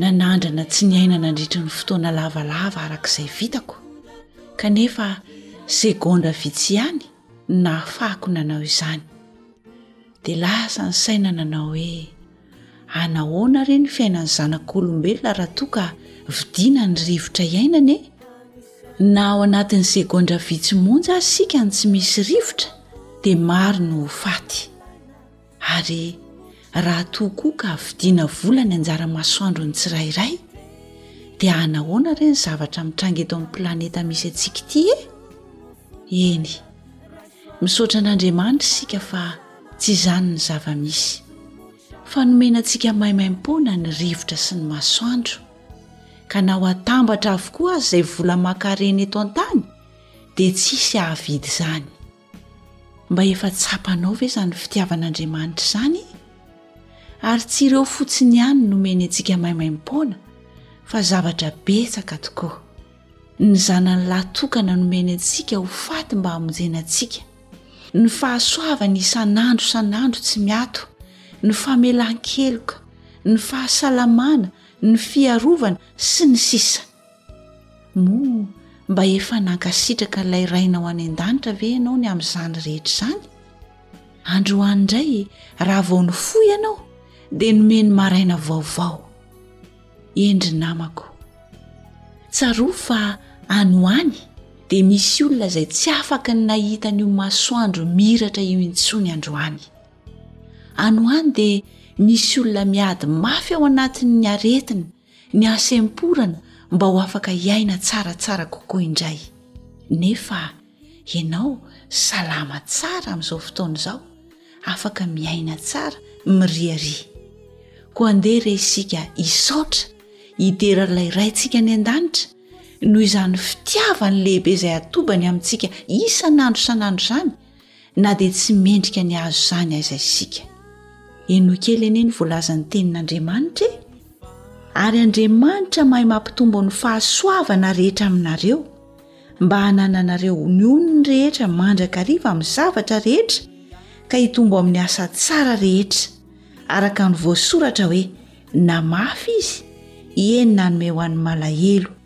Nanandrana tsy niaina nandritry ny fotoana lavalava araka izay vitako, kanefa segondra vitsy ihany no nahafahako nanao izany. Dia lasa ny saina nanao hoe, anahoana re ny fiainan'ny zanak'olombelona raha toa ka vidiana ny rivotra iainany e? Na ao anatin'ny segondra vitsy monja aza isika no tsy misy rivotra, dia maro no ho faty. Ary raha toa koa ka vidiana vola ny anjara masoandron'ny tsirairay dia hanahoana re ny zavatra mitranga eto amin'ny planeta misy antsika ity e? Eny, misaotra an'Andriamanitra isika fa tsy izany ny zava-misy, fa nomena antsika maimaim-poana ny rivotra sy ny masoandro, ka na ho atambatra avokoa aza izay vola aman-karena eto an-tany dia tsy hisy hahavidy izany. Mba efa tsapanao ve izany fitiavan'Andriamanitra izany? Ary tsy ireo fotsiny ihany no omeny antsika maimaim-poana fa zavatra betsaka tokoa. Ny zanany lahy tokana no omeny antsika ho faty mba hamonjena antsika, ny fahasoavany isan'andro isan'andro tsy miato, ny famelan-keloka, ny fahasalamana, ny fiarovana, sy ny sisa. Moa mba efa nankasitraka ilay Rainao any An-danitra ve ianao ny amin'izany rehetra izany? Androany indray, raha vao nifoha ianao, dia nomeny maraina vaovao. Hendry namako. Tsarovy fa any ho any, dia misy olona izay tsy afaka ny nahita an'io masoandro miratra io intsony androany. Any ho any dia misy olona miady mafy ao anatin'ny aretina, ny hasemporana mba ho afaka hiaina tsaratsara kokoa indray nefa ianao salama tsara amin'izao fotoana izao afaka miaina tsara miriari koa andeha re isika hisaotra hidera ilay raintsika any an-danitra noho izany fitiavany lehibe izay atobany amintsika isan'andro san'andro izany na dia tsy mendrika ny hahazo izany aza isika. Henoy kely anie ny voalazan'ny tenin'Andriamanitra e! Ary Andriamanitra mahay mampitombo ny fahasoavana rehetra aminareo, mba hanananareo ny onony rehetra mandrakariva amin'ny zavatra rehetra, ka hitombo amin'ny asa tsara rehetra, araka ny voasoratra hoe, Na mafy izy, eny na hanome ho an'ny malahelo,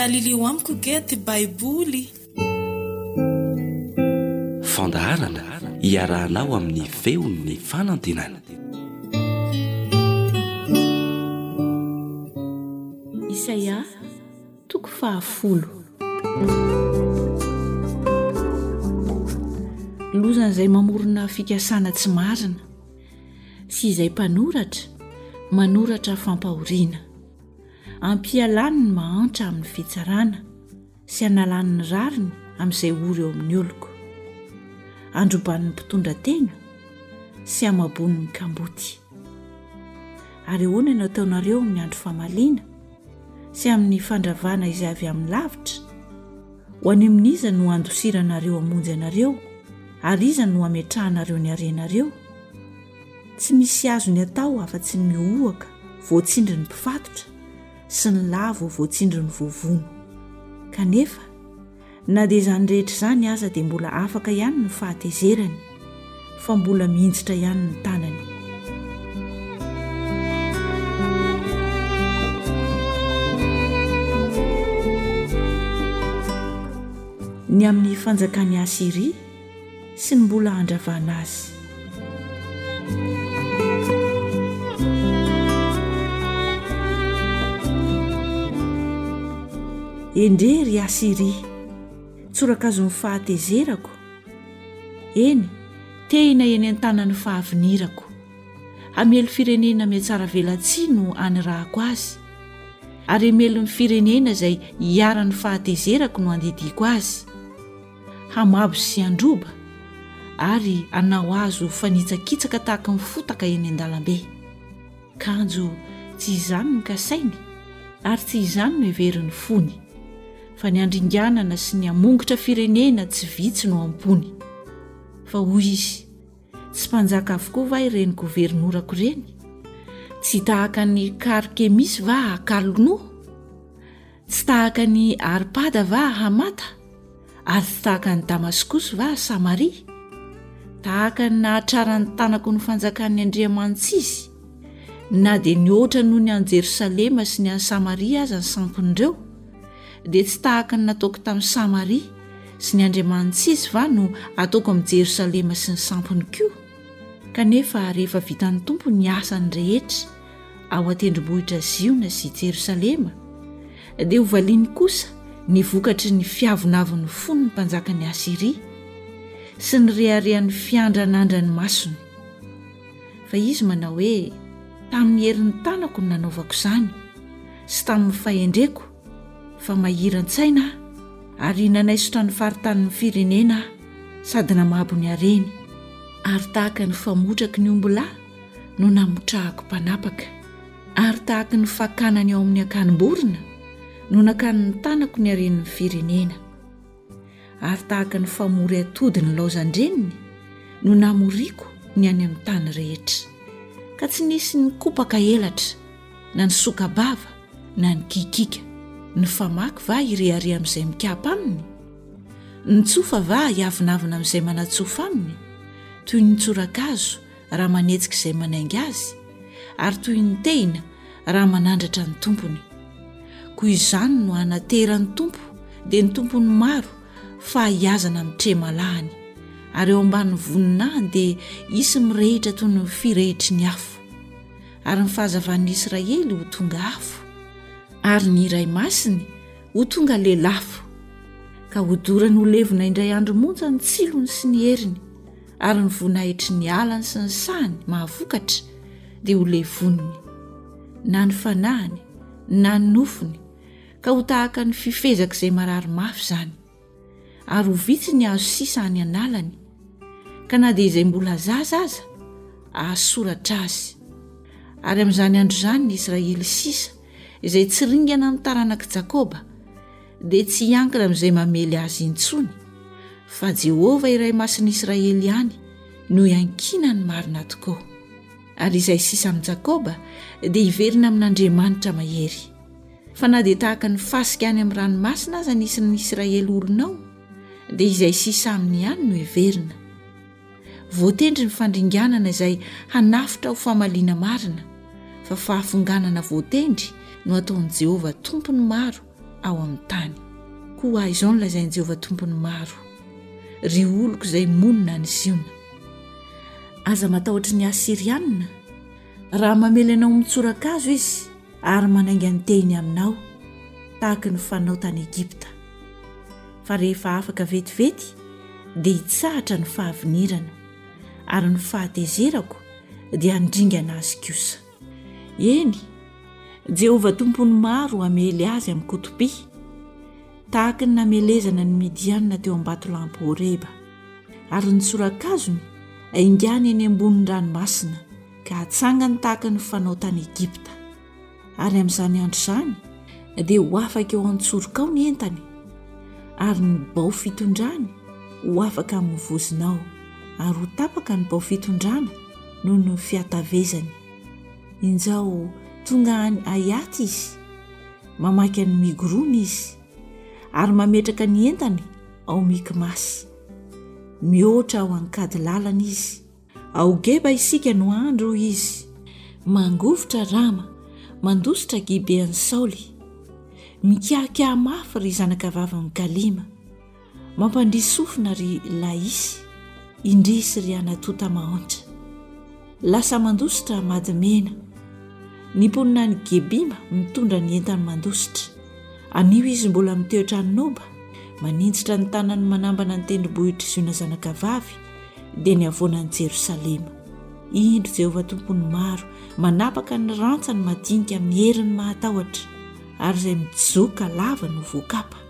Talilio amiko get baiboly. Fandaharana iarahanao amin'ny feon'ny fanantenana. Isaia Toko fahafolo. Lozan'izay mamorona fikasana tsy marina sy izay mpanoratra manoratra fampahoriana. Ampialany ny mahantra amin'ny fitsarana sy analany ny rariny amin'izay ory eo amin'ny oloko. Androban'ny mpitondra tena sy amabon'ny kamboty. Ary ahoana no ataonareo amin'ny andro famaliana? sy amin'ny fandravana izay avy amin'ny lavitra? Ho any amin'iza no handosiranareo hamonjy anareo, ary iza no hametrahanareo ny harenareo? Tsy misy azony atao afa-tsy ny mihohoka voatsindrin'ny mpifatotra sy ny lavo voatsindrin'ny voavono. Kanefa, Na dia izany rehetra izany aza dia mbola afaka ihany ny fahatezerany fa mbola mihinjitra ihany ny tanany. Ny amin'ny fanjakan'i Asyria, sy ny mbola handravana azy. Endrey ry Asyria, tsorakazon'ny fahatezerako, eny, tehina eny an-tanan'ny fahavinirako, hamely firenena mihatsaravelatsihy no anirahako azy, ary hemelon'ny firenena izay iharan'ny fahatezerako no handidiako azy. hamabo sy handroba ary hanao azy ho fanitsakitsaka tahaka ny fotaka eny an-dalambe. Kanjo tsy izany no kasainy ary tsy izany no heverin'ny fony, fa ny handringanana sy ny hamongotra firenena tsy vitsy no am-pony. Fa hoy izy, Tsy mpanjaka avokoa va ireny governorako ireny? Tsy tahaka an'i Karkemisy va Kalnoa? Tsy tahaka an'i Arpada va Hamata? Ary tsy tahaka an'i Damaskosy va Samaria? Tahaka ny nahatraran'ny tanako ny fanjakan'ny andriamanits'izy, na dia nihoatra noho ny an'i Jerosalema sy ny an'i Samaria aza ny sampon'ireo, dia tsy tahaka ny nataoko tamin'i Samaria sy ny andriamanits'izy va no ataoko amin'i Jerosalema sy ny sampony koa? Kanefa rehefa vitan'ny Tompo ny asany rehetra ao an-tendrombohitra Ziona sy Jerosalema, dia ho valiany kosa ny vokatry ny fiavonavin'ny fon'ny mpanjakan'i Asyria sy ny reharehan'ny fiandranandrany masony. Fa izy manao hoe, Tamin'ny herin'ny tanako no nanaovako izany, sy tamin'ny fahendreko fa mahiran-tsaina aho ary nanaisotra ny faritanin'ny firenena aho sady namabo ny hareny ary tahaka ny famotraky ny ombilahy no namotrahako mpanapaka ary tahaka ny fakana ny ao amin'ny akanim-borona no nakanin'ny tanako ny haren'ny firenena ary tahaka ny famory atody ny laozan-dreniny no namoriako ny any amin'ny tany rehetra ka tsy nisy ny kopaka elatra na ny soka-bava na ny kikika ny famaky va hirehareha amin'izay mikapa aminy ny tsofa va hiavonavina amin'izay manatsofa aminy toy ny tsorakazo raha manetsika izay manainga azy ary toy ny tehina raha manandratra ny tompony koa izany no hanateran'ny tompo dia ny tompony maro fa hiazana amin'ny tremalahany ary eo amban'ny voninahiny dia hisy mirehitra toy ny firehitry ny afo ary ny fahazavan'ny israely ho tonga afo ary ny iray masiny ho tonga lelafo ka hodorany ho levona indray andro monja ny tsilony sy ny heriny ary ny voninahitry ny alany sy ny sahany mahavokatra dia ho levoniny na ny fanahiny na ny nofony ka ho tahaka ny fifezaka izay marary mafy izany ary ho vitsy ny azo sisa any analany ka na dia izay mbola zaza aza ahasoratra azy ary amin'izany andro izany ny israely sisa izay tsy ringana ny taranak'i jakoba dia tsy hiankina amin'izay mamely azy intsony, fa Jehovah iray masin'ny Israely ihany no iankinany marina tokoa. Ary izay sisa amin'i Jakoba dia hiverina amin'Andriamanitra mahery. Fa na dia tahaka ny fasika any amin'ny ranomasina aza ny isin'ny Israely olonao, dia izay sisa aminy ihany no hiverina. Voatendry ny fandringanana izay hanafitra ho famaliana marina, fa fahafonganana voatendry no ataon'i Jehovah Tompon'ny maro, ao amin'ny tany. Koa izao no lazain'i Jehovah Tompon'ny maro, Ry oloko izay monina any Siona, aza matahotra ny Asiriana, raha mamely anao mitsoran-kazo izy ary manainga ny tehiny aminao, tahaka ny fanao tany Egypta. Fa rehefa afaka vetivety, dia hitsahatra ny fahavinirana, ary ny fahatezerako dia handringana azy kosa. Eny, Jehovah Tompon'ny maro hamely azy amin'ny koto-by, tahaka ny namelezana ny Midianina teo am-batolampy Horeba, ary ny tsorakazony haingàny eny ambonin'ny ranomasina ka hatsangany tahaka ny fanao tany Egypta. Ary amin'izany andro izany dia ho afaka eo an-tsoroka ao ny entany, ary ny bao fitondrany ho afaka amin'ny vozonao, ary ho tapaka ny bao fitondrana, noho ny fiatavezany. Injao tonga any Hayat izy, mamaky an'i Migroun izy, ary mametraka ny entany ao Mikmas. Mihoatra ho an-kady lalana izy. Ao Geba isika no andry, hoy izy. Mangovitra Rama, mandositra Gibean'i Saoly. Mikiakiaha mafy ry zanakavavin'i Galima. Mampandria sofina ry Laisy, indrisy ry an'Atoa Tamahantra. Lasa mandositra Madimena. Ny mponina any Gebima mitondra ny entany mandositra. Anio izy mbola mitoetra any Noba, maninjitra ny tanany manambana ny tendrombohitr'i Ziona zanakavavy, dia ny havoanan'i Jerosalema. Indro Jehovah Tompon'ny maro manapaka ny rantsany madinika amin'ny heriny mahatahotra, ary izay mijoka lava no voakapa.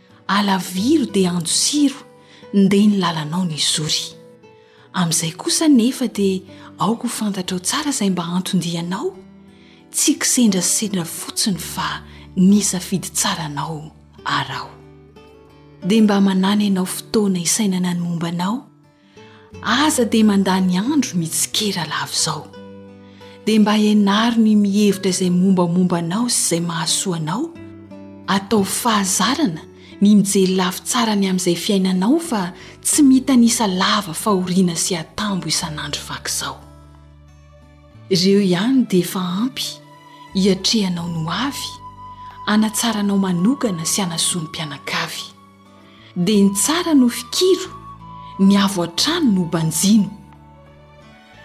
Alaviro dia andosiro, ndeha ny lalanao ny zory. Amin'izay kosa anefa dia aoka ho fantatrao tsara izay mba anton-dianao, tsy kisendrasendra fotsiny fa nisafidy tsara anao ary aho. Dia mba manàna ianao fotoana hisainana ny momba anao, Aza dia mandany andro mitsikera lava izao. Dia mba henaro ny mihevitra izay mombamomba anao sy izay mahasoa anao. Ataovy fahazarana ny mijery lafy tsara ny amin'izay fiainanao fa tsy mitanisa lava fahoriana sy atambo isan'andro faka izao. Ireo ihany dia efa ampy hiatrehanao ny ho avy, hanatsara anao manokana sy hanasoa ny mpianakavy. Dia ny tsara no fikiro, ny avo hatrany no banjino.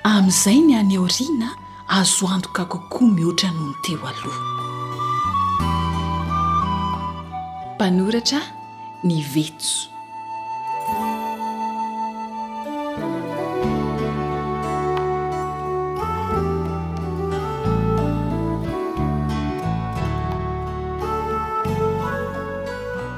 Amin'izay ny any aoriana azo antoka kokoa mihoatra noho ny teo aloha. Mpanoratra, Ny vetso.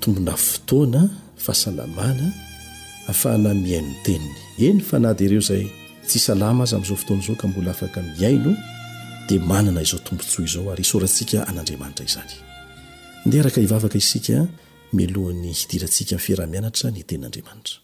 Tombina fotoana, fahasalamana, afahana mihaino ny teniny. Eny fa na dia ireo izay tsy salama aza amin'izao fotoana izao ka mbola afaka mihaino dia manana izao tombotsoa izao ary isaorantsika an'Andriamanitra izany. Ndeha araka hivavaka isika mialohan'ny hidirantsika ny fiaraha-mianatra ny tenin'Andriamanitra.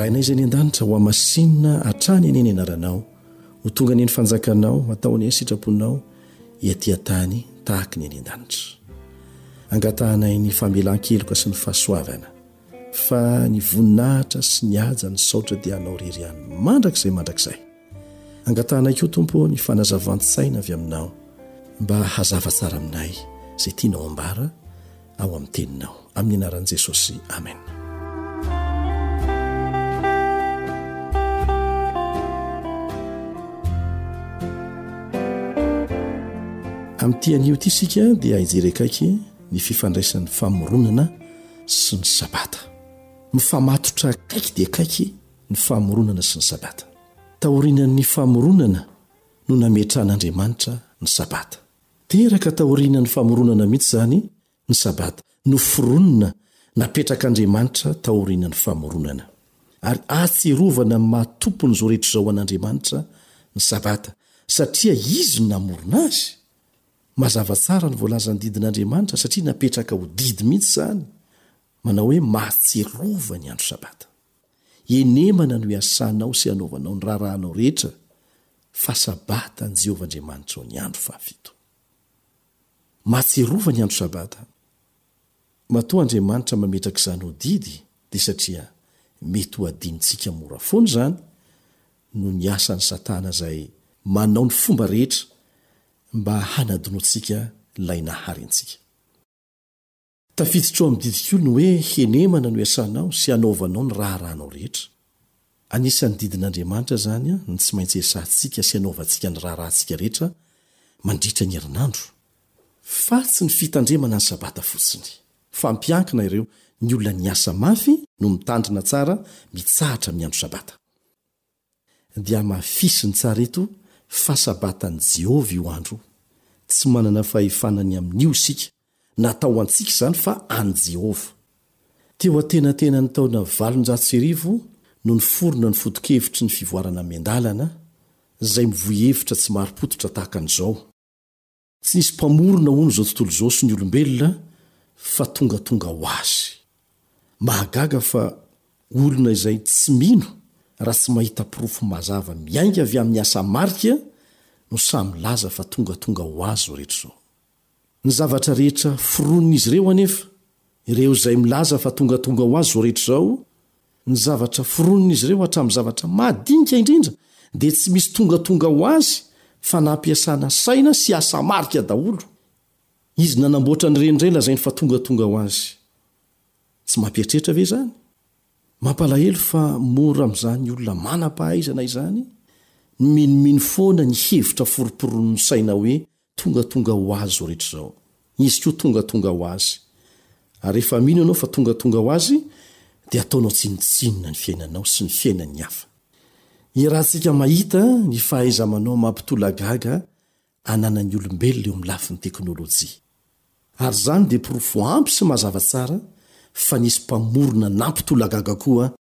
Rainay izay any an-danitra, hohamasinina hatrany anie ny anaranao. Ho tonga anie ny fanjakanao, atao anie ny sitraponao ety an-tany tahaka ny any an-danitra. Angatahanay ny famelan-keloka sy ny fahasoavana, fa ny voninahitra sy ny haja ny saotra dia anao rery ihany mandrakizay mandrakizay. Angatahanay koa Tompo ny fanazavan-tsaina avy aminao mba hazava tsara aminay izay tianao ambara, ao amin'ny teninao. Amin'ny anaran'i Jesosy, amena. Amin'ity anio ity isika dia hijery akaiky ny fifandraisan'ny famoronana sy ny sabata. Mifamatotra akaiky dia akaiky ny famoronana sy ny sabata. Taorianan'ny famoronana no nametrahan'Andriamanitra ny sabata. Teraka taorianan'ny famoronana mihitsy izany ny Sabata. Noforonina, napetrak'Andriamanitra taorianan'ny famoronana. Ary ahatsiarovana amin'ny maha Tompon'izao rehetra izao an'Andriamanitra ny Sabata, satria Izy no namorona azy. Mazava tsara ny voalazan'ny didin'Andriamanitra, satria napetraka ho didy mihitsy izany, manao hoe mahatsiarova ny andro Sabata. Henemana no iasanao sy anaovanao ny raharahanao rehetra, fa Sabata an'i Jehovah Andriamanitrao ny andro fahafito. Mahatsiarova ny andro Sabata. Matoa Andriamanitra mametraka izany ho didy, dia satria mety ho adinontsika mora foana izany noho ny asan'i Satana izay manao ny fomba rehetra mba hanadinoantsika ilay Nahary antsika. Tafiditra ao amin'ny didiko ny hoe henemana no iasanao sy anaovanao ny raharahanao rehetra. Anisan'ny didin'Andriamanitra izany ny tsy maintsy esahintsika sy anaovantsika ny raharahantsika rehetra mandritra ny herinandro, fa tsy ny fitandremana ny Sabata fotsiny. Fampiankina ireo, ny olona niasa mafy no mitandrina tsara mitsahatra amin'ny andro Sabata. dia hamafisin'i tsara eto fa Sabatan'i Jehovah io andro io. Tsy manana fahefana ny amin'io isika, na atao antsika izany fa an'i Jehovah. Teo antenatenan'ny taona valonjato sy arivo no niforona ny foto-kevitry ny fivoarana miandalana, izay mivoy hevitra tsy marim-pototra tahaka an'izao. Tsy nisy mpamorona hono izao tontolo izao sy ny olombelona fa tongatonga ho azy. Mahagaga fa olona izay tsy mino raha tsy mahita porofo mazava miainga avy amin'ny asa marika no sahy milaza fa tongatonga ho azy izao rehetra izao. Ny zavatra rehetra foronin'izy ireo anefa, ireo izay milaza fa tongatonga ho azy izao rehetra izao, Ny zavatra foronin'izy ireo hatramin'ny zavatra madinika indrindra dia tsy misy tongatonga ho azy fa nampiasana saina sy asa marika daholo izy nanamboatra an'ireny indray lazainy fa tongatonga ho azy. Tsy mampieritreritra ve izany? Mampalahelo fa mora amin'izany olona manam-pahaizana izany ny minomino foana ny hevitra foroporonin'ny saina hoe Tonga tonga ho azy izao rehetra izao. Izy koa tonga tonga ho azy. Ary rehefa mino ianao fa tonga tonga ho azy dia ataonao tsinontsinona ny fiainanao sy ny fiainan'ny hafa. Iarahantsika mahita ny fahaiza-manao mampitolagaga ananan'ny olombelona eo amin'ny lafiny teknolojia. Ary izany dia porofo ampy sy mazava tsara fa nisy Mpamorona nampitolagaga koa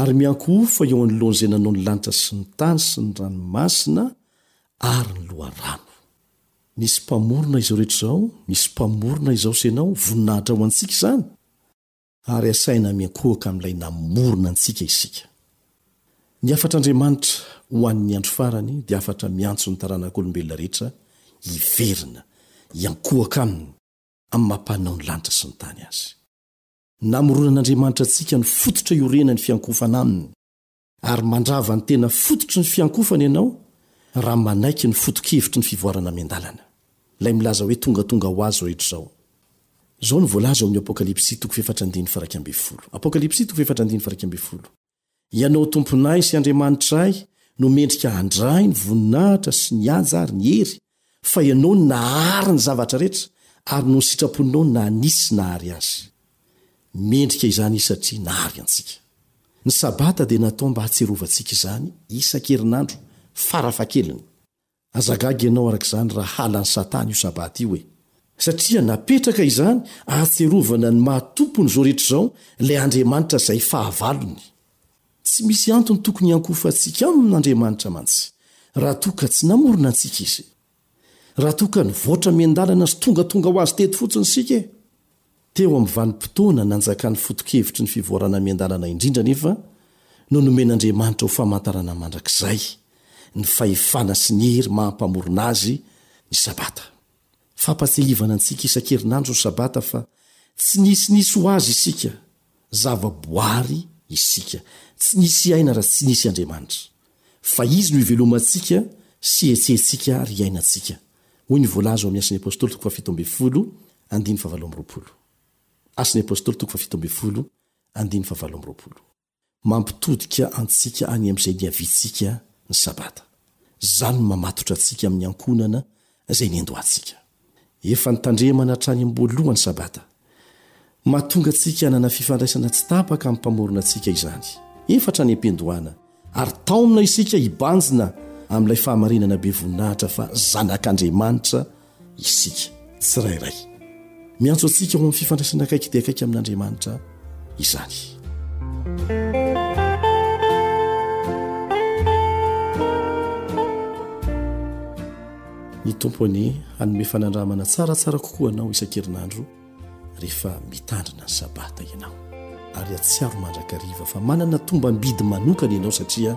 Ary miankohofa eo anoloan'izay nanao ny lanitra sy ny tany sy ny ranomasina ary ny loharano. Misy Mpamorona izao rehetra izao, misy Mpamorona izao sy ianao, voninahitra ho antsika izany, ary asaina miankohoka amin'ilay namorona antsika isika. Ny hafatr'Andriamanitra ho an'ny andro farany dia hafatra miantso ny taranak'olombelona rehetra hiverina, hiankohoka Aminy amin'ny maha Mpanao ny lanitra sy ny tany azy. Namoronan'Andriamanitra antsika ny fototra iorenan'ny fiankofana Aminy, ary mandrava ny tena fototry ny fiankofana ianao raha manaiky ny foto-kevitry ny fivoarana miandalana, ilay milaza hoe tongatonga ho azy rehetra izao. Izao no voalaza ao amin'ny Apokalypsy toko fahefatra andininy faha iraika ambin'ny folo, Apokalypsy toko fahefatra andininy faha iraika ambin'ny folo. Ianao Tomponay sy Andriamanitray no mendrika handray ny voninahitra sy ny haja ary ny hery, fa Ianao no nahary ny zavatra rehetra ary noho ny sitraponao na nisy nahary azy. Mendrika izany izy satria nahary antsika. Ny Sabata dia natao mba hahatsiarovantsika izany isan-kerinandro farafahakeliny. Aza gaga ianao araka izany raha halan'i Satana io Sabata io e! Satria napetraka izany ahatsiarovana ny maha Tompon'izao rehetra izao ilay Andriamanitra izay fahavalony. Tsy misy antony tokony hiankohofantsika amin' Andriamanitra mantsy raha toa ka tsy namorona antsika Izy. Raha toa ka nivoatra miandalana sy tongatonga ho Azy teto fotsiny isika e! Teo amin'ny vanim-potoana nanjakan'ny foto-kevitry ny fivoarana miandalana indrindra anefa no nomen'Andriamanitra ho famantarana mandrakizay ny fahefana sy ny hery maha-mpamorona azy ny Sabata. Fampahatsiahivana antsika isan-kerinandro ny Sabata fa tsy nisy nisy ho azy isika Zava-boary isika. Tsy nisy aina raha tsy nisy Andriamanitra. Fa Izy no ivelomantsika sy ihetsehantsika ary iainantsika, hoy ny voalaza ao amin'ny Asan'ny Apostoly toko fahafito ambin'ny folo, andininy fahavalo amby roapolo. Asan'ny Apostoly toko fahafito ambin'ny folo, andininy fahavalo amby roapolo. Mampitodika antsika any amin'izay niaviantsika ny Sabata. Izany no mamatotra antsika amin'ny ankohonana izay niandohantsika. Efa nitandremana hatrany am-boalohany Sabata. Mahatonga antsika hanana fifandraisana tsy tapaka amin'ny Mpamorona antsika izany, efa hatrany am-piandohana, ary taomina isika hibanjina amin'ilay fahamarinana be voninahitra fa zanak'Andriamanitra isika tsirairay. Miantso antsika ho amin'ny fifandraisana akaiky dia akaiky amin'Andriamanitra izany. Ny tompo anie hanome fanandramana tsaratsara kokoa anao isan-kerinandro rehefa mitandrina ny sabata ianao ary atsiaro mandrakariva fa manana tombam-bidy manokana ianao satria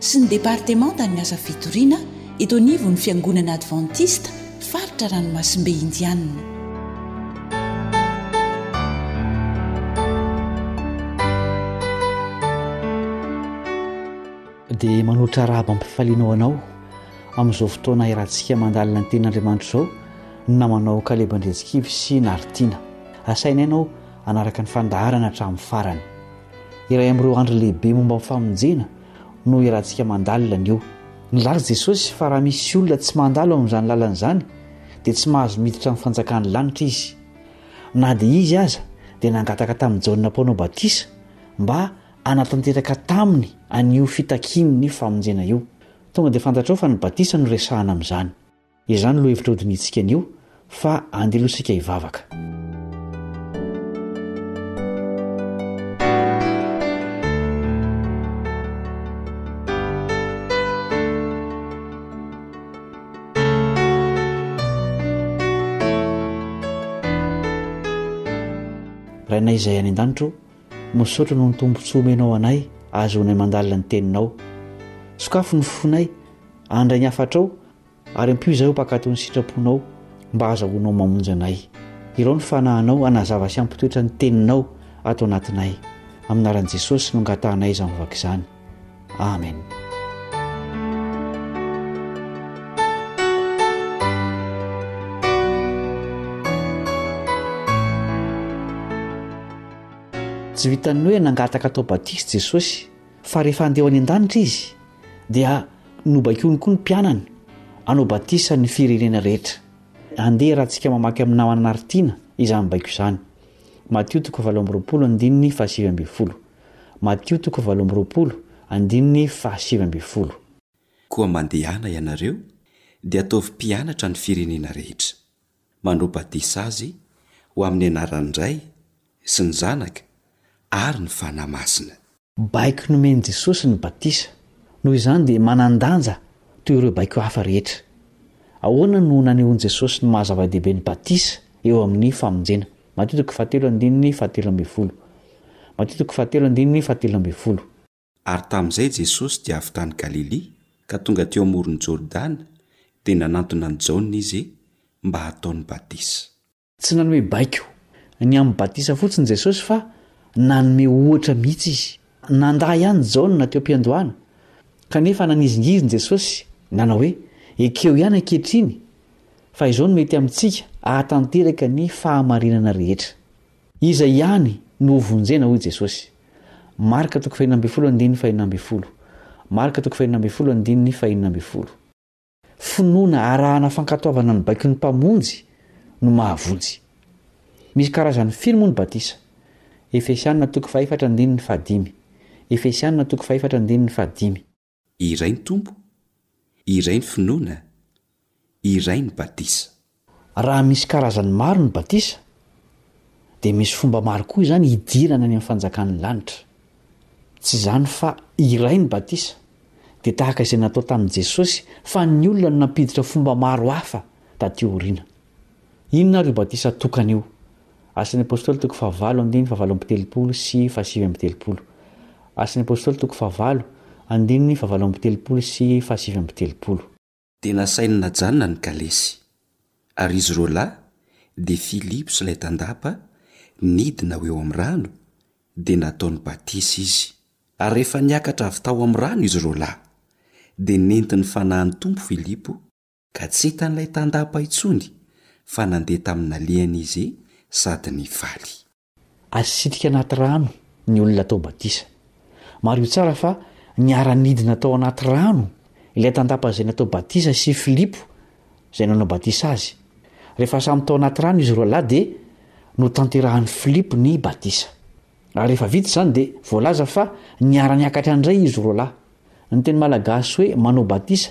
sy ny departemantan'ny asa fitoriana eto anivon'ny Fiangonana Advantista faritra Ranomasimbe Indianina. dia manotra arahaba am-pifaliana ho anao amin'izao fotoana iarahantsika mandalina ny tenin'Andriamanitra izao ny namanao Kaleba Andriantsikivy sy Naritiana. Asainay ianao hanaraka ny fandaharana hatramin'ny farany. Iray amin'ireo andry lehibe momba ny famonjena no iarahantsika mandalina anio. Nilaza Jesosy fa raha misy olona tsy mandalo amin'izany lalana izany dia tsy mahazo miditra amin'ny fanjakan'ny lanitra izy. Na dia izy aza dia nangataka tamin'i Jaona Mpanao Batisa mba hanatanteraka taminy an'io fitakiany ny famonjena io. Tonga dia fantatrao fa ny batisa no resahana amin'izany. Izany lohevitra hodinihintsika anio fa andeha aloha isika hivavaka. Rainay izay any an-danitro, misaotra noho ny tombontsoa omenao anay ahazoanay mandalina ny teninao. Sokafy ny fonay handray ny hafatrao Ary ampio izahay ho mpankatò ny sitraponao mba hahazahoanao mamonjy anay. Irao ny fanahinao hanazava sy hampitoetra ny teninao ato anatinay. Amin'ny anaran'i Jesosy no angatahanay izany vaky izany. Amen. Tsy vitan'ny hoe nangataka atao batisa i Jesosy. Fa rehefa handeha ho any an-danitra izy, dia nobaikoiny koa ny mpianany hanao batisa ny firenena rehetra. Andeha iarahantsika mamaky amin'ny namana Martina izany baiko izany. Matio toko valo amby roapolo andininy fahasivy ambin'ny folo. Matio toko valo amby roapolo andininy fahasivy ambin'ny folo. Koa mandehana ianareo, dia ataovy mpianatra ny firenena rehetra. manao batisa azy ho amin'ny anaran'ny Ray sy ny Zanaka ary ny Fanahy Masina. Baiko nomen'i Jesosy ny batisa, noho izany dia manan-danja toy ireo baiko hafa rehetra. Ahoana no nanehoan'i Jesosy ny maha zava-dehibe ny batisa eo amin'ny famonjena? Matio toko fahatelo andininy fahatelo ambin'ny folo Matio toko fahatelo andininy fahatelo ambin'ny folo. Ary tamin'izay Jesosy dia avy tany Galilia ka tonga teo amoron'i Jordana, dia nanantona an'i Jaona izy mba hataony batisa. Tsy nanao hoe baiko ny amin'ny batisa fotsiny Jesosy fa nanome ohatra mihitsy izy. Nandà ihany Jaona teo am-piandohana, kanefa nanizingiziny Jesosy nanao hoe, Ekeo ihany ankehitriny fa izao no mety amintsika hahatanteraka ny fahamarinana rehetra. Iza ihany no ho vonjena hoy Jesosy? Marka toko fahenina ambin'ny folo andininy fahenina ambin'ny folo Marka toko fahenina ambin'ny folo andininy fahenina ambin'ny folo. Finoana arahana fankatoavana ny baikon'ny Mpamonjy no mahavonjy. Misy karazany firy moa ny batisa? Efesianina toko fahefatra andininy fahadimy Efesianina toko fahefatra andininy fahadimy. Iray ny Tompo, iray ny finoana, iray ny batisa. Raha misy karazany maro ny batisa, dia misy fomba maro koa izany hidirana any amin'ny fanjakan'ny lanitra. Tsy izany fa iray ny batisa, dia tahaka izay natao tamin'i Jesosy, fa ny olona no nampiditra fomba maro hafa taty aoriana. Inona ary io batisa tokana io? Asan'ny Apôstôly toko fahavalo andininy fahavalo amby telopolo sy fahasivy amby telopolo Asan'ny Apôstôly toko fahavalo andininy fahavalo amby telopolo sy fahasivy amby telopolo. Dia nasainy najanona ny kalesy. Ary izy roalahy, dia Filipo sy ilay tandapa, nidina ho eo amin'ny rano, dia nataony batisa izy. Ary rehefa niakatra avy tao amin'ny rano izy roalahy, dia nentin'ny Fanahin'ny Tompo Filipo, Ka tsy hitan'ilay tandapa intsony fa nandeha tamin'alehany izy sady nifaly. Ary sitrika anaty rano ny olona atao batisa. Mariho tsara fa niara-nidina tao anaty rano ilay tandapa izay natao batisa sy Filipo izay nanao batisa azy. Rehefa samy tao anaty rano izy roalahy dia notanterahin'i Filipo ny batisa. Ary rehefa vita izany dia voalaza fa niara-niakatra indray izy roalahy. Ny teny malagasy hoe manao batisa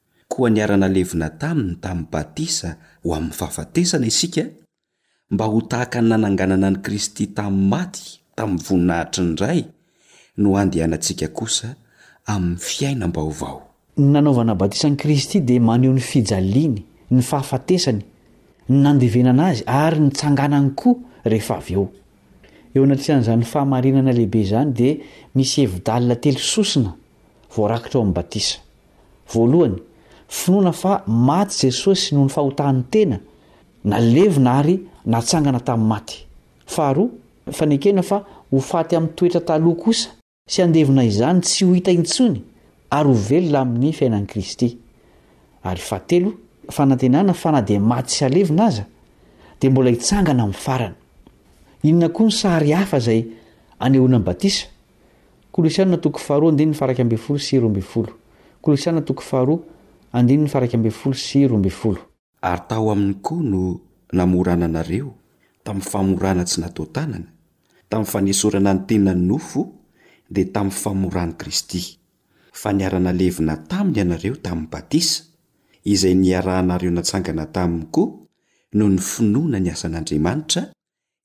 koa niara-nalevina taminy tamin'ny batisa ho amin'ny fahafatesana isika, mba ho tahaka ny nananganana an'i Kristy tamin'ny maty tamin'ny voninahitry ny Ray, no handehanantsika kosa amin'ny fiainam-baovao. Ny nanaovana batisa an'i Kristy dia maneho ny fijaliany, ny fahafatesany, ny nandevenana Azy ary ny tsanganany koa rehefa avy eo. Eo anatrehan'izany fahamarinana lehibe izany dia misy hevi-dalina telo sosona voarakitra ao amin'ny batisa. Voalohany, finoana fa maty Jesosy noho ny fahotan'ny tena, na levona ary natsangana tamin'ny maty. Faharoa, fanekena fa ho faty amin'ny toetra taloha kosa sy handevona izany tsy ho hita intsony ary ho velona amin'ny fiainan'i Kristy. Ary fahatelo, fanantenana fa na dia maty sy halevina aza, dia mbola hitsangana amin'ny farany. Inona koa ny sary hafa izay anehoana ny batisa? Kolosiana toko faharoa andininy faraika ambin'ny folo sy roa ambin'ny folo Kolosiana toko faharoa andininy faraika ambin'ny folo sy roa ambin'ny folo. Ary tao aminy koa no namorana anareo tamin'ny famorana tsy natao tanana, tamin'ny fanesorana ny tenany nofo, dia tamin'ny famoran'i Kristy, fa niara-nalevina taminy ianareo tamin'ny batisa, izay niarahanareo natsangana taminy koa noho ny finoana ny asan'Andriamanitra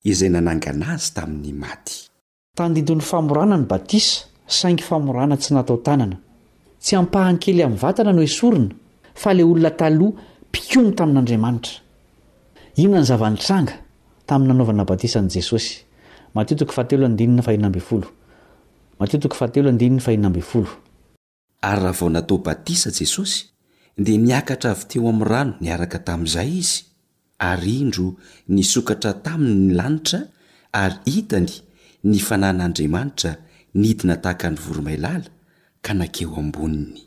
izay nanangana azy tamin'ny maty. Tandindon'ny famorana ny batisa, saingy famorana tsy natao tanana. Tsy ampahany kely amin'ny vatana no esorina, fa ilay olona taloha mpikomy tamin'Andriamanitra. Inona no zava-nitranga tamin'ny nanaovana batisa an'i Jesosy? Matio toko fahatelo andininy faheniambinifolo Matio toko fahatelo andininy faheniambinifolo. Ary raha vao natao batisa Jesosy, dia niakatra avy teo amin'ny rano niaraka tamin'izay Izy, ary indro nisokatra Taminy ny lanitra ary hitany ny Fanan'Andriamanitra nidina tahaka ny voromailala ka nankeo amboniny.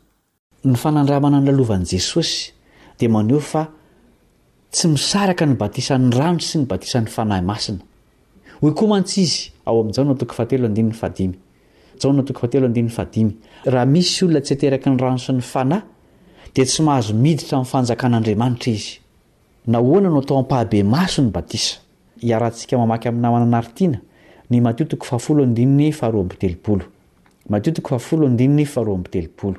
Ny fanandramana nalovan'i Jesosy dia maneho fa Tsy misaraka ny batisan'ny rano sy ny batisan'ny Fanahy Masina. Hoy koa mantsy izy ao amin'ny Jaona toko fahatelo andininy fahadimy. Jaona toko fahatelo andininy fahadimy, Raha misy olona tsy ateraky ny rano sy ny Fanahy, dia tsy mahazo miditra amin'ny fanjakan'Andriamanitra izy. Nahoana no atao ampahabe-maso ny batisa? Iarahantsika mamaky amin'ny namana anari-tiana ny Matio toko fahafolo andininy faharoa amby telopolo. Matio toko fahafolo andininy faharoa amby telopolo.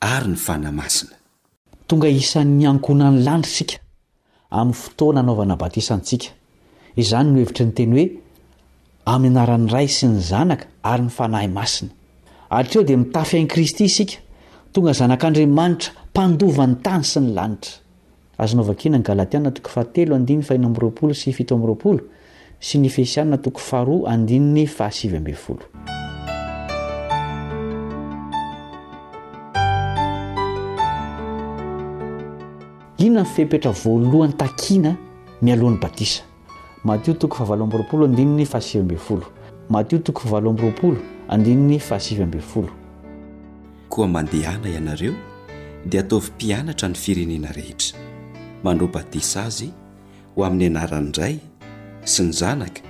ary ny Fanahy Masina. Tonga isan'ny ankohonan'ny lany isika amin'ny fotoana anaovana batisa antsika. Izany no hevitry ny teny hoe amin'ny anaran'ny Ray sy ny Zanaka ary ny Fanahy Masina. Hatreo dia mitafy an'i Kristy isika, tonga zanak'Andriamanitra mpandova ny tany sy ny lanitra. Azonao vakina ny Galatiana toko fahatelo andininy faheno amby roapolo sy fito amby roapolo sy ny Efesiana toko faharoa andininy fahasivy ambin'ny folo. Inona no fepetra voalohany takiana mialohan'ny batisa? Matio toko fahavalo amby roapolo andininy fahasivy ambin'ny folo Matio toko fahavalo amby roapolo andininy fahasivy ambin'ny folo. Koa mandehana ianareo dia ataovy mpianatra ny firenena rehetra, manao batisa azy ho amin'ny anaran'ny Ray sy ny Zanaka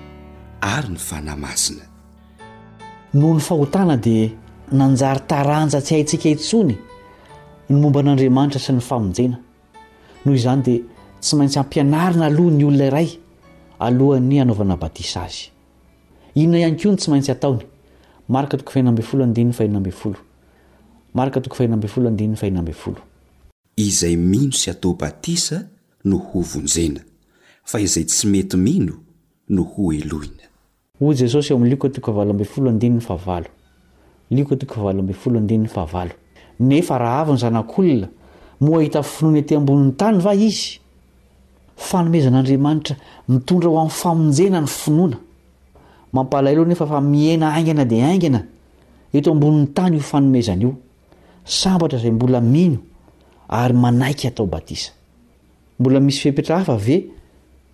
ary ny Fanahy Masina. Noho ny fahotana dia nanjary taranja tsy haintsika intsony ny momba an'Andriamanitra sy ny famonjena. Noho izany dia tsy maintsy ampianarina aloha ny olona iray alohan'ny hanaovana batisa azy. Inona ihany koa no tsy maintsy ataony? Marka toko fahefatra ambin'ny folo andininy fahefatra ambin'ny folo. Marka toko fahefatra ambin'ny folo andininy fahefatra ambin'ny folo. Izay mino sy atao batisa no hovonjena, fa izay tsy mety mino no hohelohina. Hoy Jesosy ao amin'ny Lioka toko valo ambin'ny folo andininy fahavalo. Lioka toko valo ambin'ny folo andininy fahavalo. Nefa raha avy ny Zanak'olona, moa hahita finoana ety ambonin'ny tany va izy? Fanomezan'Andriamanitra mitondra ho amin'ny famonjena ny finoana. Mampalahelo anefa fa mihena haingana dia haingana eto ambonin'ny tany io fanomezana io. Sambatra izay mbola mino ary manaiky hatao batisa. Mbola misy fepetra hafa ve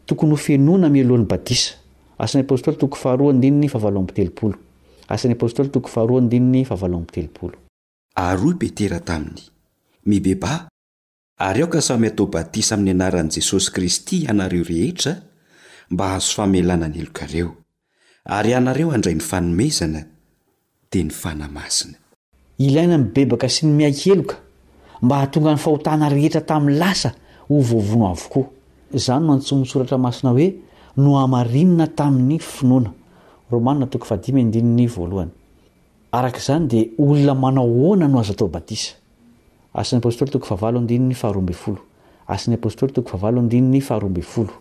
tokony hofenoina mialohan'ny batisa? Asan'ny Apostoly toko faharoa andininy fahavalo amby telopolo Asan'ny Apostoly toko faharoa andininy fahavalo amby telopolo. Ary hoy Petera taminy, Mibebaha, ary aoka samy hatao batisa amin'ny anaran'i Jesosy Kristy ianareo rehetra mba hahazo famelana ny helokareo. Ary ianareo handray ny fanomezana, dia ny Fanahy Masina. Ilaina ny mibebaka sy ny miaiheloka mba hahatonga ny fahotana rehetra tamin'ny lasa ho voavono avokoa. Izany no antsoin'ny Soratra Masina hoe nohamarinina tamin'ny finoana, Romana toko fahadimy andininy voalohany. Araka izany dia olona manao ahoana no azo atao batisa? Asan'ny Apostoly toko fahavalo andininy faharoa ambin'ny folo, Asan'ny Apostoly toko fahavalo andininy faharoa ambin'ny folo.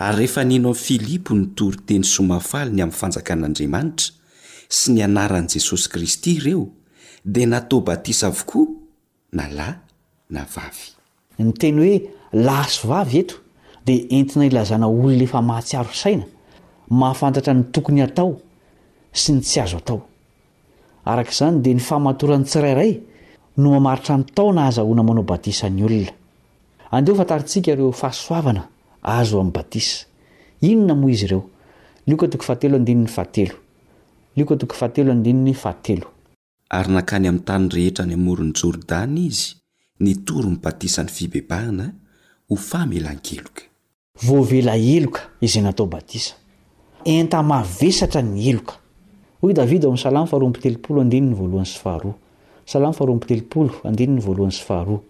Ary rehefa nino an'i Filipo ny toriteny soamafaly ny amin'ny Fanjakan'Andriamanitra sy ny anaran'i Jesosy Kristy ireo, dia natao batisa avokoa na lahy na vavy. Ny teny hoe lahy sy vavy eto dia entina ilazana olona efa mahatsiaro saina, mahafantatra ny tokony hatao sy ny tsy azo atao. Araka izany, dia ny fahamatoran'ny tsirairay no mamaritra ny taona ahazahoana manao batisa ny olona. Andeho fantarintsika ireo fahasoavana azo amin'ny batisa. Inona moa izy ireo? Lioka toko fahatelo andininy fahatelo. Lioka toko fahatelo andininy fahatelo. Ary nankany amin'ny tany rehetra any amoron'i Jordana izy, nitory ny batisan'ny fibebahana ho famelan-keloka. Voavela heloka izay natao batisa. Enta-mavesatra ny heloka. Hoy Davida ao amin'ny Salamo faharoa amby telopolo andininy voalohany sy faharoa. Salamo faharoa amby telopolo, andininy voalohany sy faharoa.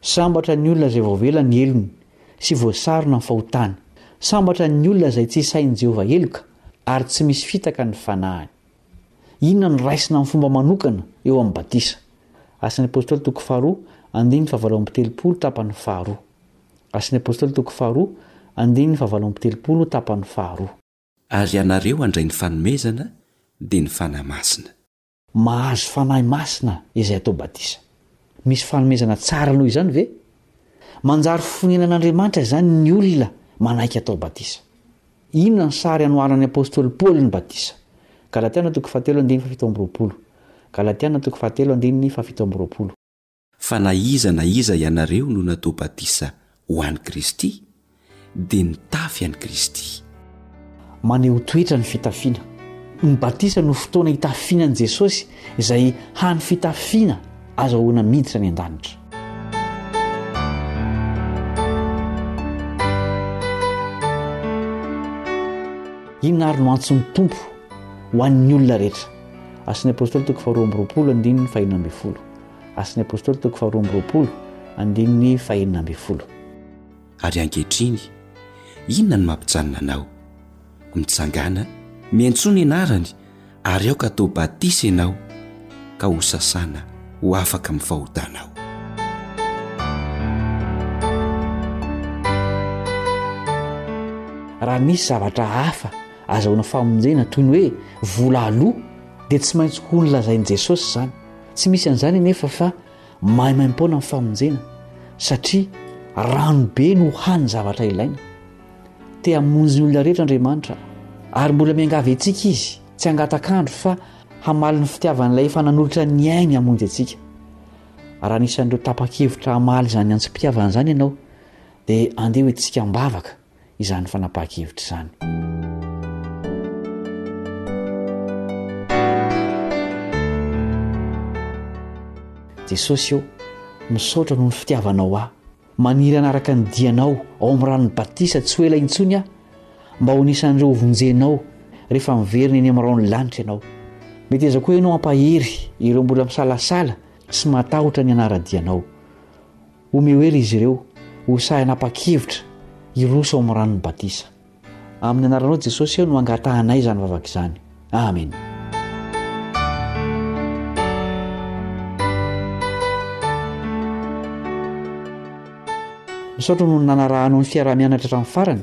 Sambatra ny olona izay voavela ny helony sy voasarona ny fahotany. Sambatra ny olona izay tsy sahin'i Jehovah heloka, ary tsy misy fitaka ny fanahiny. Inona no raisina amin'ny fomba manokana eo amin'ny batisa? Asan'ny Apôstôly toko faharoa, andininy fahavalo amby telopolo, tapany faharoa. Asan'ny Apôstôly toko faharoa, andininy fahavalo amby telopolo, tapany faharoa. Ary ianareo handray ny fanomezana, dia ny Fanahy Masina. Mahazo Fanahy Masina izay atao batisa. Misy fanomezana tsara noho izany ve? Manjary fonenan'Andriamanitra izany ny olona manaiky atao batisa. Inona ny sary anoharan'ny apostoly Paoly ny batisa? Galatiana toko fahatelo andininy fahafito amby roapolo. Galatiana toko fahatelo andininy fahafito amby roapolo. Fa na iza na iza ianareo no natao batisa ho an'i Kristy, dia nitafy an'i Kristy. Maneho toetra ny fitafiana. Ny batisa no fotoana hitafiana an'i Jesosy, izay hany fitafiana azahoana miditra any an-danitra. Inona ary no antson'ny Tompo ho an'ny olona rehetra? Asan'ny Apôstôly toko faharoa amby roapolo andininy fahenina ambin'ny folo. Asan'ny Apôstôly toko faharoa amby roapolo andininy fahenina ambin'ny folo. ary ankehitriny inona no mampijanona anao? Mitsangàna, miantsoa ny anarany ary aoka atao batisa ianao ka ho sasana ho afaka amin'ny fahotanao. Raha misy zavatra hafa azahoana famonjena toy ny hoe vola aloa dia tsy maintsy ho nolazain'i Jesosy izany. Tsy misy an'izany anefa fa Maimaimpoana ny famonjena satria rano be no hany zavatra ilaina. Te hamonjy ny olona rehetra Andriamanitra ary mbola miangavy antsika Izy tsy hangatak'andro fa hamaly ny fitiavan'Ilay efa nanolotra ny ainy hamonjy antsika. Raha anisan'ireo tapa-kevitra hamaly izany antsom-pitiavana izany ianao dia andeha ho entintsika am-bavaka. izany fanapahan-kevitra izany. Jesosy ô, misaotra noho ny fitiavanao ahy. Maniry hanaraka ny dianao ao amin'ny ranon'ny batisa tsy ho ela intsony aho, mba ho anisan'ireo hovonjenao rehefa miverina eny amin'ny raon'ny lanitra ianao. Meteza koa ianao hampahery ireo mbola misalasala sy matahotra ny hanara-dianao. Homehoera izy ireo, ho sahy hanapa-kevitra hiroso ao amin'ny ranon'ny batisa. Amin'ny anaranao Jesosy aho no angatahanay izany vavaka izany. Amen. Misaotra noho ny nanarahanao ny fiaraha-mianatra hatramin'ny farany.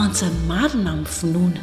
antsany marina amin'ny finoana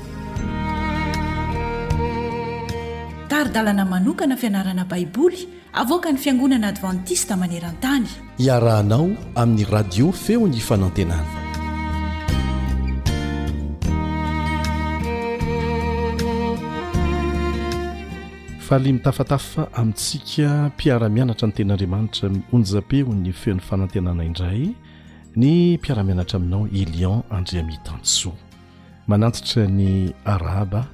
Tari-dalana manokana fianarana Baiboly avoakan'ny Fiangonana Advantista maneran-tany. Iarahanao amin'ny Radio Feon'ny Fanantenana. Faly mitafatafa amintsika mpiara-mianatra ny Tenin'Andriamanitra amin'ny onjam-peon'ny Feon'ny Fanantenana indray ny mpiara-mianatra aminao Elion Andriamitansoa. manantitra ny arahaba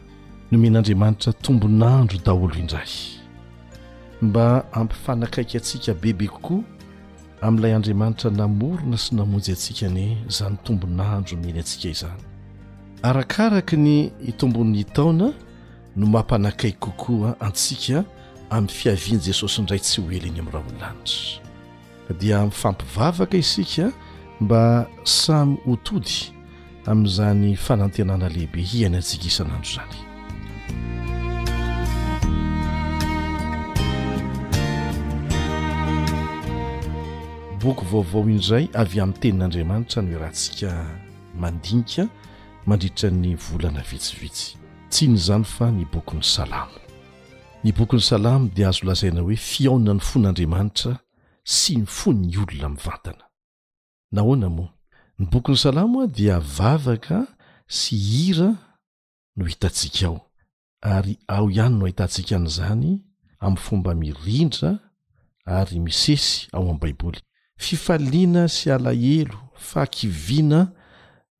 nomen'andriamanitra tombonandro daholo indray mba ampifanakaiky antsika bebe kokoa amin'ilay andriamanitra namorona sy namonjy antsika anie izany tombonandro omeny antsika izany arakaraky ny itombon'ny taona no mampanakaiky kokoa antsika amin'ny fiavian'i jesosy indray tsy ho ela eny amin'ny rahon'ny lanitra dia mifampivavaka isika mba samy ho tody amin'izany fanantenana lehibe hiainantsika isan'andro izany. Boky vaovao indray avy amin'ny tenin'Andriamanitra no iarahantsika mandinika mandritra ny volana vitsivitsy. Tsy inona izany fa ny bokin'ny Salamo. Ny bokin'ny Salamo dia azo lazaina hoe fihaonan'ny fon'Andriamanitra sy ny fon'ny olona mivantana. Nahoana moa? Ny bokin'ny Salamo dia vavaka sy hira no hitantsika ao, ary ao ihany no ahitantsika an'izany amin'ny fomba mirindra ary misesy ao amin'ny Baiboly. Fifaliana sy alahelo, fahakiviana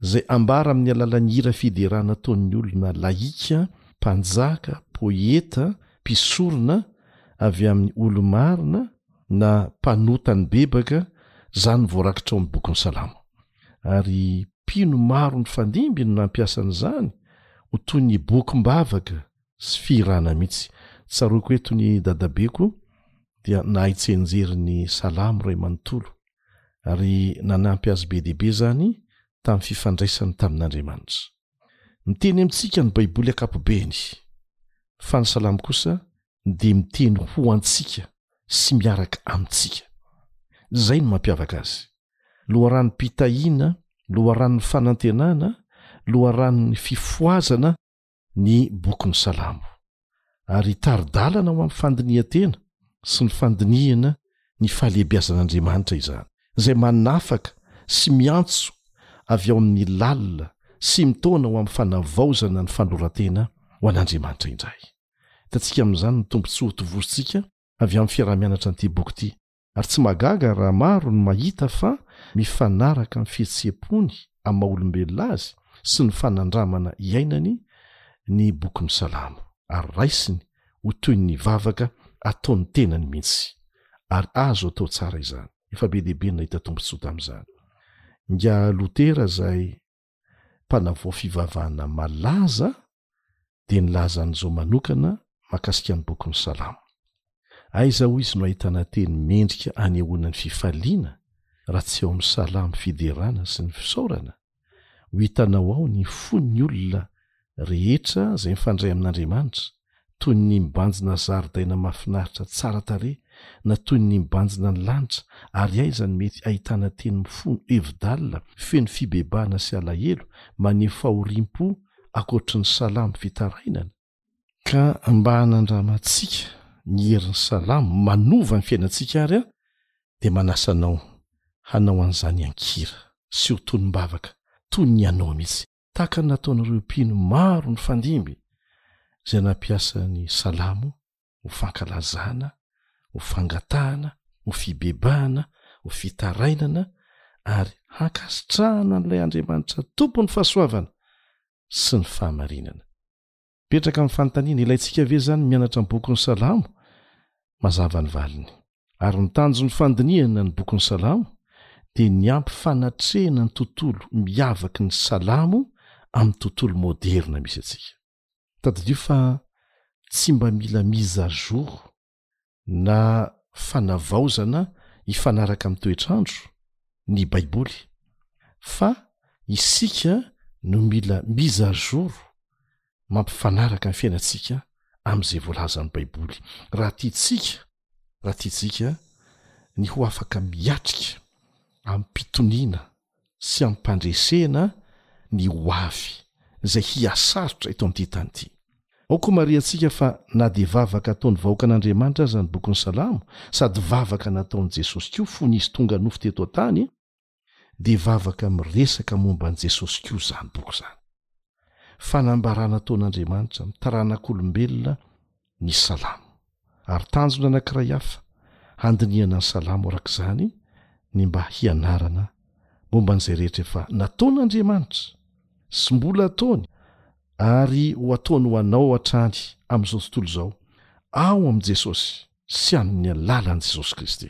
izay ambara amin'ny alalan'ny hira fiderana ataon'ny olona lahika, mpanjaka, poeta, mpisorona avy amin'ny olo-marina na mpanota nibebaka, izany voarakitra ao amin'ny bokin'ny Salamo. Ary mpino maro nifandimby no nampiasa an'izany ho toy ny bokim-bavaka sy fihirana mihitsy. Tsaroako eto ny dadabeko dia nahay tsianjery ny salamo iray manontolo ary nanampy azy be dia be izany tamin'ny fifandraisany tamin'Andriamanitra. Miteny amintsika ny Baiboly ankapobeny, fa ny salamo kosa dia miteny ho antsika sy miaraka amintsika. Izay no mampiavaka azy. Loharanom-pitahiana, loharanon'ny fanantenana, loharanon'ny fifohazana ny boky ny Salamo, ary hitari-dalana ho amin'ny fandinihan-tena sy ny fandinihana ny fahalehibiazan'Andriamanitra izany, izay manafaka sy miantso avy ao amin'ny lalina sy mitaona ho amin'ny fanavaozana ny fanoloran-tena ho an'Andriamanitra indray. Hitantsika amin'izany ny tombontsoa hotovozontsika avy amin'ny fiaraha-mianatra an'ity boky ity ary tsy mahagaga raha maro no mahita fa mifanaraka amin'ny fihetseham-pony amin'ny maha-olombelona azy sy ny fanandramana iainany ny bokin'ny Salamo, ary raisiny ho toy ny vavaka ataon'ny tenany mihitsy. Ary azo atao tsara izany. Efa be dia be ny nahita tombontsoa tamin'izany. Ingahy Lotera izay mpanavao fivavahana malaza dia nilaza an'izao manokana mahakasika ny bokin'ny Salamo, Aiza hoy izy no ahitana teny mendrika anehoana ny fifaliana raha tsy ao amin'ny salamo fiderana sy ny fisaorana? Ho hitanao ao ny fon'ny olona rehetra izay mifandray amin'Andriamanitra, toy ny mibanjina zaridaina mahafinaritra tsara tarehy na toy ny mibanjina ny lanitra, ary aiza no mety ahitana teny mifono hevi-dalina feno fibebahana sy alahelo maneho fahoriam-po ankoatry ny Salamo fitarainana? Ka mba hanandramantsika ny herin'ny Salamo manova ny fiainantsika àry aho dia manasa anao hanao an'izany an-kira sy ho tonom-bavaka toy ny ianao mihitsy tahaka ny nataon'ireo mpino maro nifandimby izay nampiasa ny Salamo ho fankalazana, ho fangatahana, ho fibebahana, ho fitarainana ary hankasitrahana an'ilay Andriamanitra Tompon'ny fahasoavana sy ny fahamarinana. Mipetraka amin'ny fanontaniana, ilaintsika ve izany ny mianatra ny bokin'ny Salamo? Mazava ny valiny. Ary ny tanjon'ny fandinihana ny bokin'ny Salamo dia ny hampifanatrehana ny tontolo miavaky ny Salamo amin'ny tontolo moderina misy antsika. Tadidio fa tsy mba mila mise à jour na fanavaozana hifanaraka amin'ny toetr'andro ny Baiboly, fa isika no mila mise à jour mampifanaraka ny fiainantsika amin'izay voalazan'ny Baiboly, raha tiantsika raha tiantsika ny ho afaka miatrika amim-pitoniana sy ampandresena ny ho avy izay hihasarotra eto amin'ity tany ity. Ao koa marihantsika fa na dia vavaka ataon'ny vahoakan'Andriamanitra aza ny bokin'ny Salamo sady vavaka nataon'i Jesosy koa fony izy tonga nofo teto an-tany dia vavaka miresaka momba an'i Jesosy koa izany boky izany. Fanambarana ataon'Andriamanitra amin'ny taranak'olombelona ny salamo ary tanjona anankiray hafa handinihana ny salamo araka izany ny mba hianarana momba an'izay rehetra efa nataon'andriamanitra sy mbola ataony ary ho ataony ho anao hatrany amin'izao tontolo izao ao amin'i jesosy sy amin'ny alalan'i jesosy kristy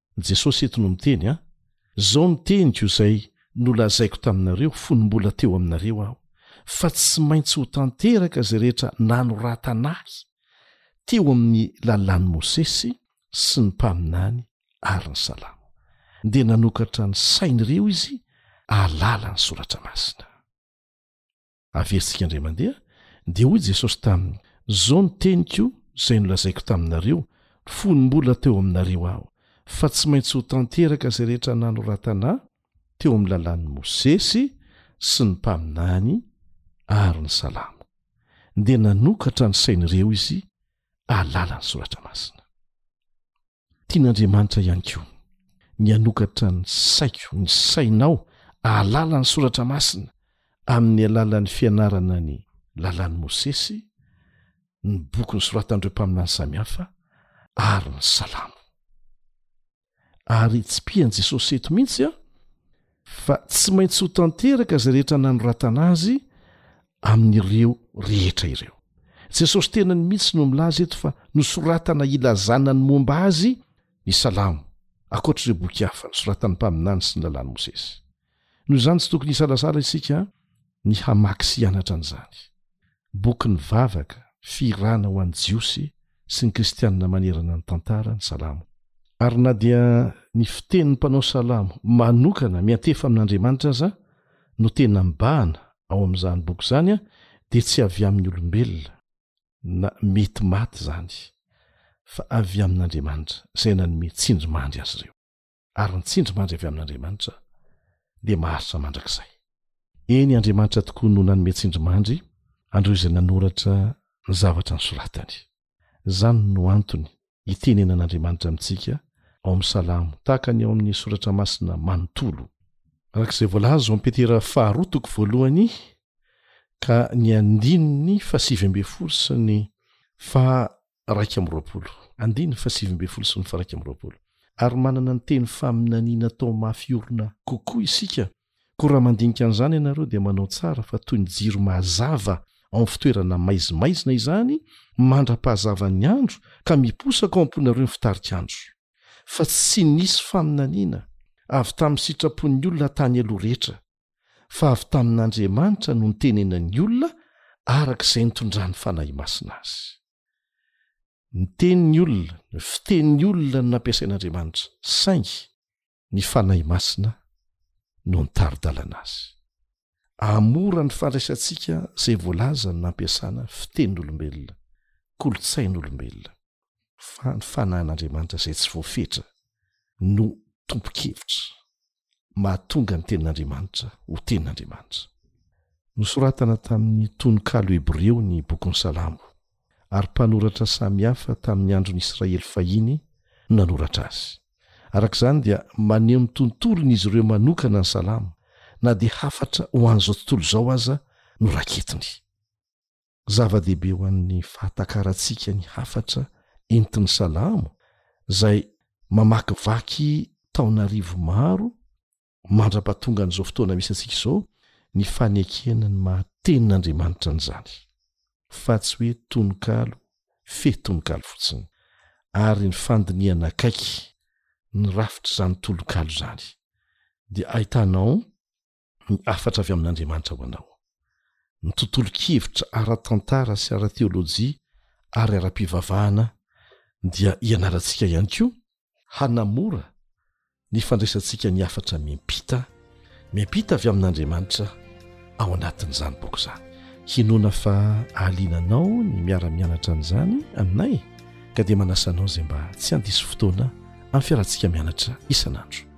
Jesosy eto no miteny, An, zao ny teniko izay nolazaiko taminareo fony mbola teo aminareo aho, fa tsy maintsy ho tanteraka izay rehetra nanoratanahy teo amin'ny lalàn'i Mosesy sy ny mpaminany ary ny salamo. Dia nanokatra ny sain'ireo izy ahalala ny soratra masina. Averintsika indray mandeha, dia hoy Jesosy taminy, Izao ny teniko izay nolazaiko taminareo, fony mbola teo aminareo Aho, fa tsy maintsy ho tanteraka izay rehetra nanoratana teo amin'ny lalàn'i Mosesy sy ny mpaminany ary ny Salamo. Dia nanokatra ny sain'ireo Izy alalany Soratra Masina. Tian'Andriamanitra ihany koa ny hanokatra ny saiko, ny sainao, ahalala ny Soratra Masina amin'ny alalan'ny fianarana ny Lalàn'i Mosesy, ny boky nosoratan'ireo mpaminany samihafa ary ny Salamo. Ary tsipihan'i Jesosy eto mihitsy fa tsy maintsy ho tanteraka izay rehetra nanoratana azy amin'ireo rehetra ireo jesosy tenany mihitsy no milaza eto fa nosoratana hilazana ny momba azy ny salamo akoatra ireo boky hafa ny soratan'ny mpaminany sy ny lalàny mosesy noho izany tsy tokony hisalasala isika ny hamaky sy hianatra an'izany Bokin'ny vavaka, fihirana ho an'ny Jiosy sy ny Kristianina manerana ny tantara, ny Salamo. Ary na dia ny fitenin'ny mpanao salamo manokana miantefa amin'Andriamanitra aza no tena mibahana ao amin'izany boky izany dia tsy avy amin'ny olombelona, na mety maty izany, fa avy amin'Andriamanitra izay nanome tsindrimandry azy ireo. ary ny tsindrimandry avy amin'Andriamanitra dia maharitra mandrakizay. Eny, Andriamanitra tokoa no nanome tsindrimandry an'ireo izay nanoratra ny zavatra nosoratany. Izany no antony itenenan'Andriamanitra amintsika ao amin'ny Salamo tahaka ny ao amin'ny Soratra Masina manontolo. Araka izay voalaza ao amin'ny Petera faharoa toko voalohany ka ny andininy fahasivy ambin'ny folo sy ny faha iraika amby roapolo, andininy fahasivy ambin'ny folo sy ny faharaika amby roapolo, ary manana ny teny faminaniana atao mafy orina kokoa isika, koa raha mandinika an'izany ianareo dia manao tsara fa toy ny jiro mazava ao amin'ny fitoerana maizimaizina izany mandra-pahazavan'ny andro ka miposaka ao am-ponareo ny fitarik'andro, fa tsy nisy faminaniana avy tamin'ny sitrapon'ny olona tany aloha rehetra. fa avy tamin'Andriamanitra no nitenenan'ny olona araka izay nitondran'ny Fanahy Masina azy. Ny tenin'ny olona, ny fitenin'ny olona no nampiasain'Andriamanitra, saingy ny Fanahy Masina no nitari-dalana azy. Amora ny fandraisantsika izay voalazany nampiasana fitenin'olombelona, kolontsain'olombelona, fa ny Fanahin'Andriamanitra izay tsy voafetra no tompon-kevitra. mahatonga ny tenin'Andriamanitra ho tenin'Andriamanitra. Nosoratana tamin'ny tononkalo hebreo ny Bokin'ny Salamo, ary mpanoratra samy hafa tamin'ny andron'ny Israely fahiny no nanoratra azy. Araka izany, dia maneho ny tontolon'izy ireo manokana ny Salamo, na dia hafatra ho an'izao tontolo izao aza no raketiny. Zava-dehibe ho an'ny fahatakarantsika ny hafatra entin'ny Salamo izay mamakivaky taonarivo maro mandra-pahatongan'izao fotoana misy antsika izao ny fanekena ny maha-tenin'Andriamanitra an'izany, fa tsy hoe tononkalo feh tononkalo fotsiny, ary ny fandinihana akaiky ny rafitr'izany tolonkalo izany dia ahitanao ny hafatra avy amin'Andriamanitra ho anao. Ny tontolon-kevitra ara-tantara sy ara-teolojia ary ara-pivavahana dia ianarantsika ihany koa hanamora ny fandraisantsika ny hafatra miampita, miampita avy amin'Andriamanitra ao anatin'izany boky izany. Hinoana fa hahaliana anao ny miara-mianatra an'izany aminay, ka dia manasa anao izay mba tsy handiso fotoana amin'ny fiarahantsika mianatra isan'andro.